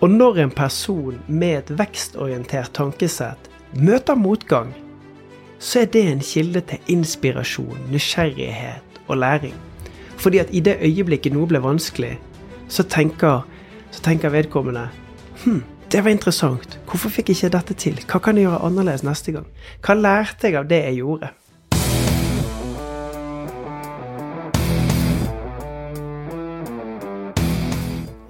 Og når en person med et vekstorientert tankesett møter motgang, så er det en kilde til inspirasjon, nysgjerrighet og læring. Fordi at i det øyeblikket noe blir vanskelig, så tenker, så tenker vedkommende Hm, det var interessant. Hvorfor fikk jeg ikke dette til? Hva kan jeg gjøre annerledes neste gang? Hva lærte jeg av det jeg gjorde?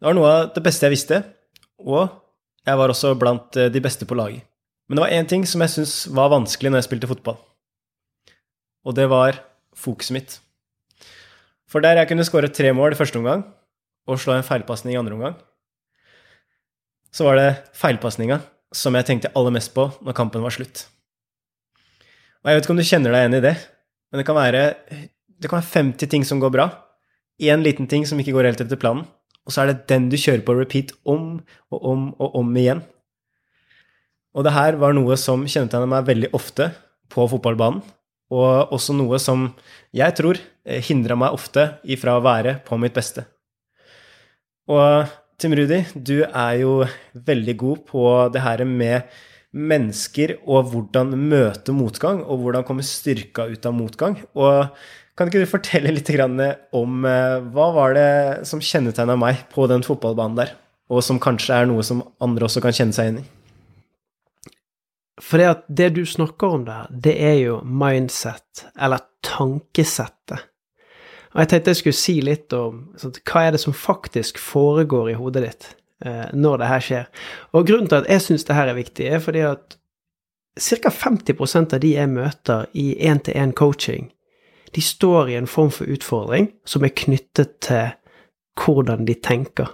Det var noe av det beste jeg visste, og jeg var også blant eh, de beste på laget. Men det var én ting som jeg syntes var vanskelig når jeg spilte fotball. Og det var fokuset mitt. For der jeg kunne skåre tre mål i første omgang og slå en feilpasning i andre omgang, så var det feilpasninga som jeg tenkte aller mest på når kampen var slutt. Og jeg vet ikke om du kjenner deg igjen i det, men det kan være, det kan være 50 ting som går bra, én liten ting som ikke går helt etter planen, og så er det den du kjører på repeat om og om og om igjen. Og det her var noe som kjennetegna meg veldig ofte på fotballbanen, og også noe som jeg tror hindra meg ofte ifra å være på mitt beste. Og Tim Rudi, du er jo veldig god på det her med mennesker og hvordan møte motgang, og hvordan komme styrka ut av motgang. Og kan ikke du fortelle litt om hva var det som kjennetegna meg på den fotballbanen der, og som kanskje er noe som andre også kan kjenne seg inn i? For det det du snakker om der, det er jo mindset, eller tankesettet. Og jeg tenkte jeg skulle si litt om sånn, hva er det som faktisk foregår i hodet ditt eh, når det her skjer. Og grunnen til at jeg syns det her er viktig, er fordi at ca. 50% av de jeg møter i én-til-én-coaching, de står i en form for utfordring som er knyttet til hvordan de tenker.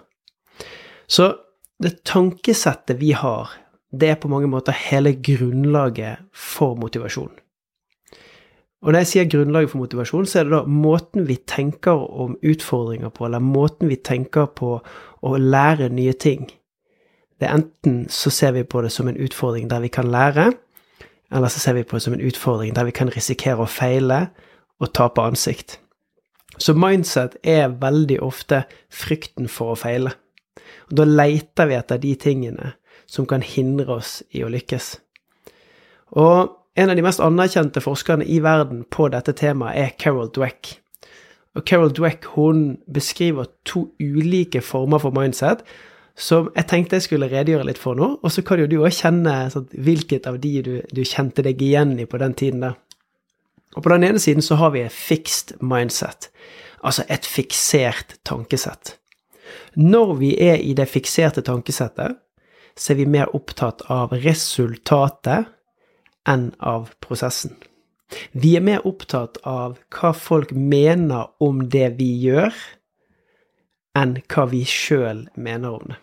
Så det tankesettet vi har, det er på mange måter hele grunnlaget for motivasjon. Og når jeg sier grunnlaget for motivasjon, så er det da måten vi tenker om utfordringer på, eller måten vi tenker på å lære nye ting. Det er enten så ser vi på det som en utfordring der vi kan lære, eller så ser vi på det som en utfordring der vi kan risikere å feile og tape ansikt. Så mindset er veldig ofte frykten for å feile. Og da leiter vi etter de tingene som kan hindre oss i å lykkes. Og en av de mest anerkjente forskerne i verden på dette temaet er Carol Dweck. Og Carol Dweck hun beskriver to ulike former for mindset som jeg tenkte jeg skulle redegjøre litt for nå. Og så kan jo du òg kjenne sånn, hvilket av de du, du, kjente deg igjen i på den tiden der. Og på den ene siden så har vi et fixed mindset, altså et fiksert tankesett. Når vi er i det fikserte tankesettet, så er vi mer opptatt av resultatet enn av prosessen. Vi er mer opptatt av hva folk mener om det vi gjør, enn hva vi sjøl mener om det.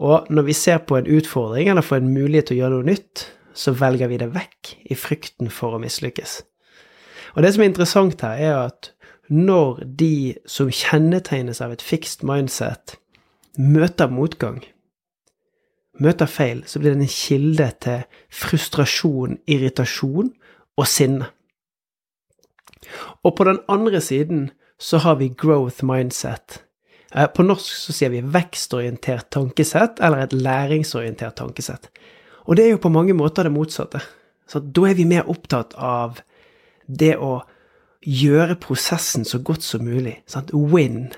Og når vi ser på en utfordring eller får en mulighet til å gjøre noe nytt, så velger vi det vekk i frykten for å mislykkes. Og det som er interessant her, er at når de som kjennetegnes av et fixed mindset, møter motgang, møter feil, så blir det en kilde til frustrasjon, irritasjon og sinne. Og på den andre siden så har vi growth mindset. Eh, på norsk så sier vi vekstorientert tankesett eller et læringsorientert tankesett. Og det er jo på mange måter det motsatte. Så da er vi mer opptatt av det å gjøre prosessen så godt som mulig. Sant? Win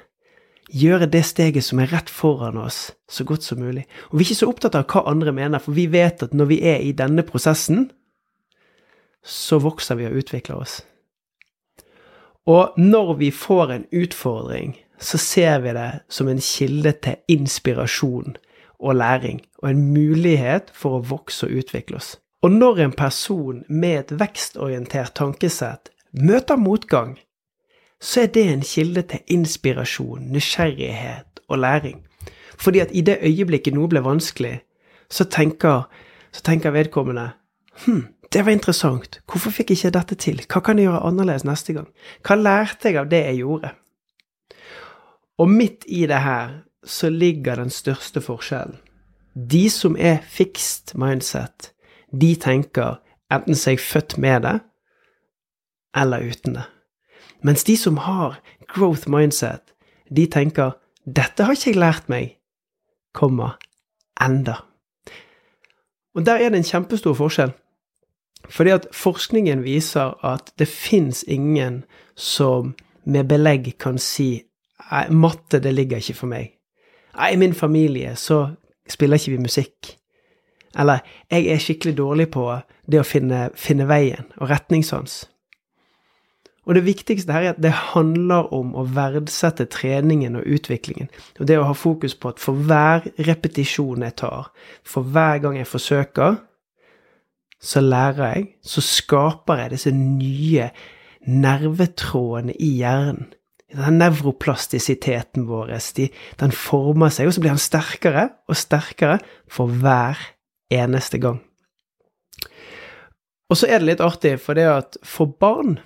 gjøre det steget som er rett foran oss, så godt som mulig. Og vi er ikke så opptatt av hva andre mener, for vi vet at når vi er i denne prosessen, så vokser vi og utvikler oss. Og når vi får en utfordring, så ser vi det som en kilde til inspirasjon og læring, og en mulighet for å vokse og utvikle oss. Og når en person med et vekstorientert tankesett møter motgang, så er det en kilde til inspirasjon, nysgjerrighet og læring. Fordi at i det øyeblikket noe ble vanskelig, så tenker, så tenker vedkommende Hm, det var interessant. Hvorfor fikk jeg ikke dette til? Hva kan jeg gjøre annerledes neste gang? Hva lærte jeg av det jeg gjorde? Og midt i det her så ligger den største forskjellen. De som er fixed mindset, de tenker enten seg født med det, eller uten det. Mens de som har growth mindset, de tenker 'dette har ikke jeg lært meg', komma, enda. Og der er det en kjempestor forskjell. Fordi at forskningen viser at det fins ingen som med belegg kan si matte, det ligger ikke for meg. Nei, i min familie så spiller ikke vi musikk. Eller jeg er skikkelig dårlig på det å finne, finne veien og retningssans. Og det viktigste her er at det handler om å verdsette treningen og utviklingen. Og det å ha fokus på at for hver repetisjon jeg tar, for hver gang jeg forsøker, så lærer jeg, så skaper jeg disse nye nervetrådene i hjernen. Den nevroplastisiteten vår, de, den former seg, og så blir den sterkere og sterkere for hver eneste gang. Og så er det litt artig, for det at for barn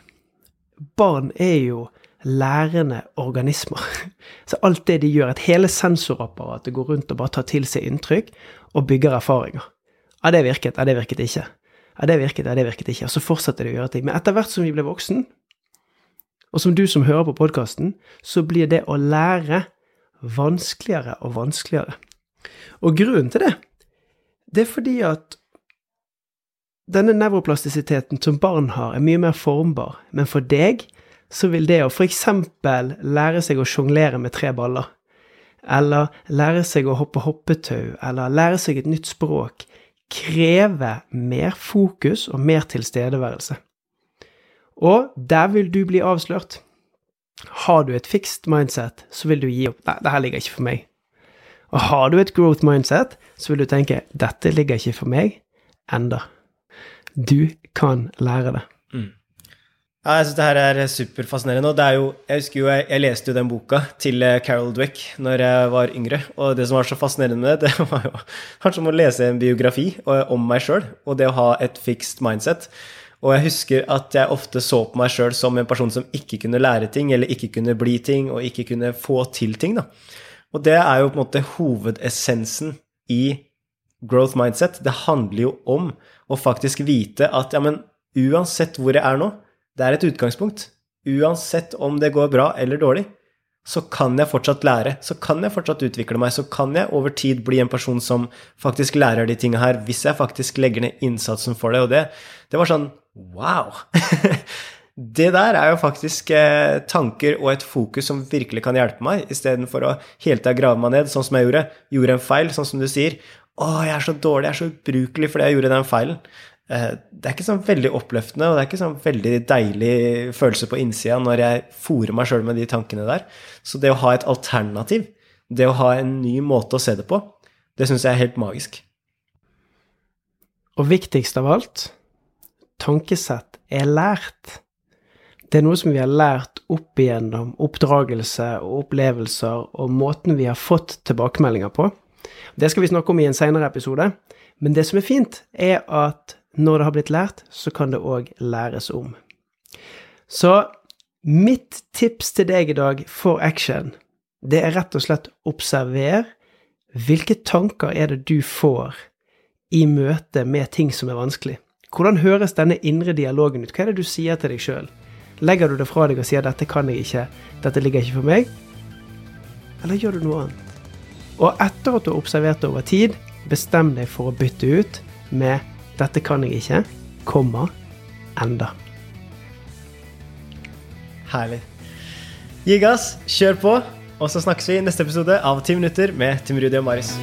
Barn er jo lærende organismer. Så alt det de gjør, at hele sensorapparatet går rundt og bare tar til seg inntrykk og bygger erfaringer. Ja, det virket. Ja, det virket ikke. Ja, det virket. Ja, det virket ikke. Og så fortsetter de å gjøre ting. Men etter hvert som vi blir voksen, og som du som hører på podkasten, så blir det å lære vanskeligere og vanskeligere. Og grunnen til det, det er fordi at denne nevroplastisiteten som barn har, er mye mer formbar, men for deg så vil det å f.eks. lære seg å sjonglere med tre baller, eller lære seg å hoppe hoppetau, eller lære seg et nytt språk, kreve mer fokus og mer tilstedeværelse. Og der vil du bli avslørt. Har du et fixed mindset, så vil du gi opp. Nei, det her ligger ikke for meg. Og har du et growth mindset, så vil du tenke dette ligger ikke for meg enda. Du kan lære det. Mm. Ja, jeg synes det her er superfascinerende. Og det er jo, jeg husker jo, jeg, jeg, leste jo den boka til eh, Carol Dweck når jeg var yngre. Og det som var så fascinerende med det, det var jo kanskje som å lese en biografi om meg sjøl, og det å ha et fixed mindset. Og jeg husker at jeg ofte så på meg sjøl som en person som ikke kunne lære ting, eller ikke kunne bli ting, og ikke kunne få til ting. da. Og det er jo på en måte hovedessensen i growth mindset. Det handler jo om å faktisk vite at ja, men uansett hvor jeg er nå, det er et utgangspunkt. Uansett om det går bra eller dårlig, så kan jeg fortsatt lære. Så kan jeg fortsatt utvikle meg. Så kan jeg over tid bli en person som faktisk lærer de tinga her, hvis jeg faktisk legger ned innsatsen for det. Og det, det var sånn wow! det der er jo faktisk eh, tanker og et fokus som virkelig kan hjelpe meg, istedenfor å hele tida grave meg ned, sånn som jeg gjorde. Gjorde en feil, sånn som du sier. Å, jeg er så dårlig, jeg er så ubrukelig fordi jeg gjorde den feilen. Eh, det er ikke sånn veldig oppløftende, og det er ikke sånn veldig deilig følelse på innsida når jeg fòrer meg sjøl med de tankene der. Så det å ha et alternativ, det å ha en ny måte å se det på, det syns jeg er helt magisk. Og viktigst av alt, tankesett er lært. Det er noe som vi har lært opp igjennom oppdragelse og opplevelser og måten vi har fått tilbakemeldinger på. Det skal vi snakke om i en seinere episode. Men det som er fint, er at når det har blitt lært, så kan det òg læres om. Så mitt tips til deg i dag for action, det er rett og slett observer hvilke tanker er det du får i møte med ting som er vanskelig. Hvordan høres denne indre dialogen ut? Hva er det du sier til deg sjøl? Legger du det fra deg og sier 'dette kan jeg ikke', 'dette ligger ikke for meg'? Eller gjør du noe annet? Og etter at du har observert det over tid, bestem deg for å bytte ut med 'dette kan jeg ikke', komma, enda. Herlig. Gi gass, kjør på, og så snakkes vi i neste episode av Ti minutter med Tim Rudi og Maris.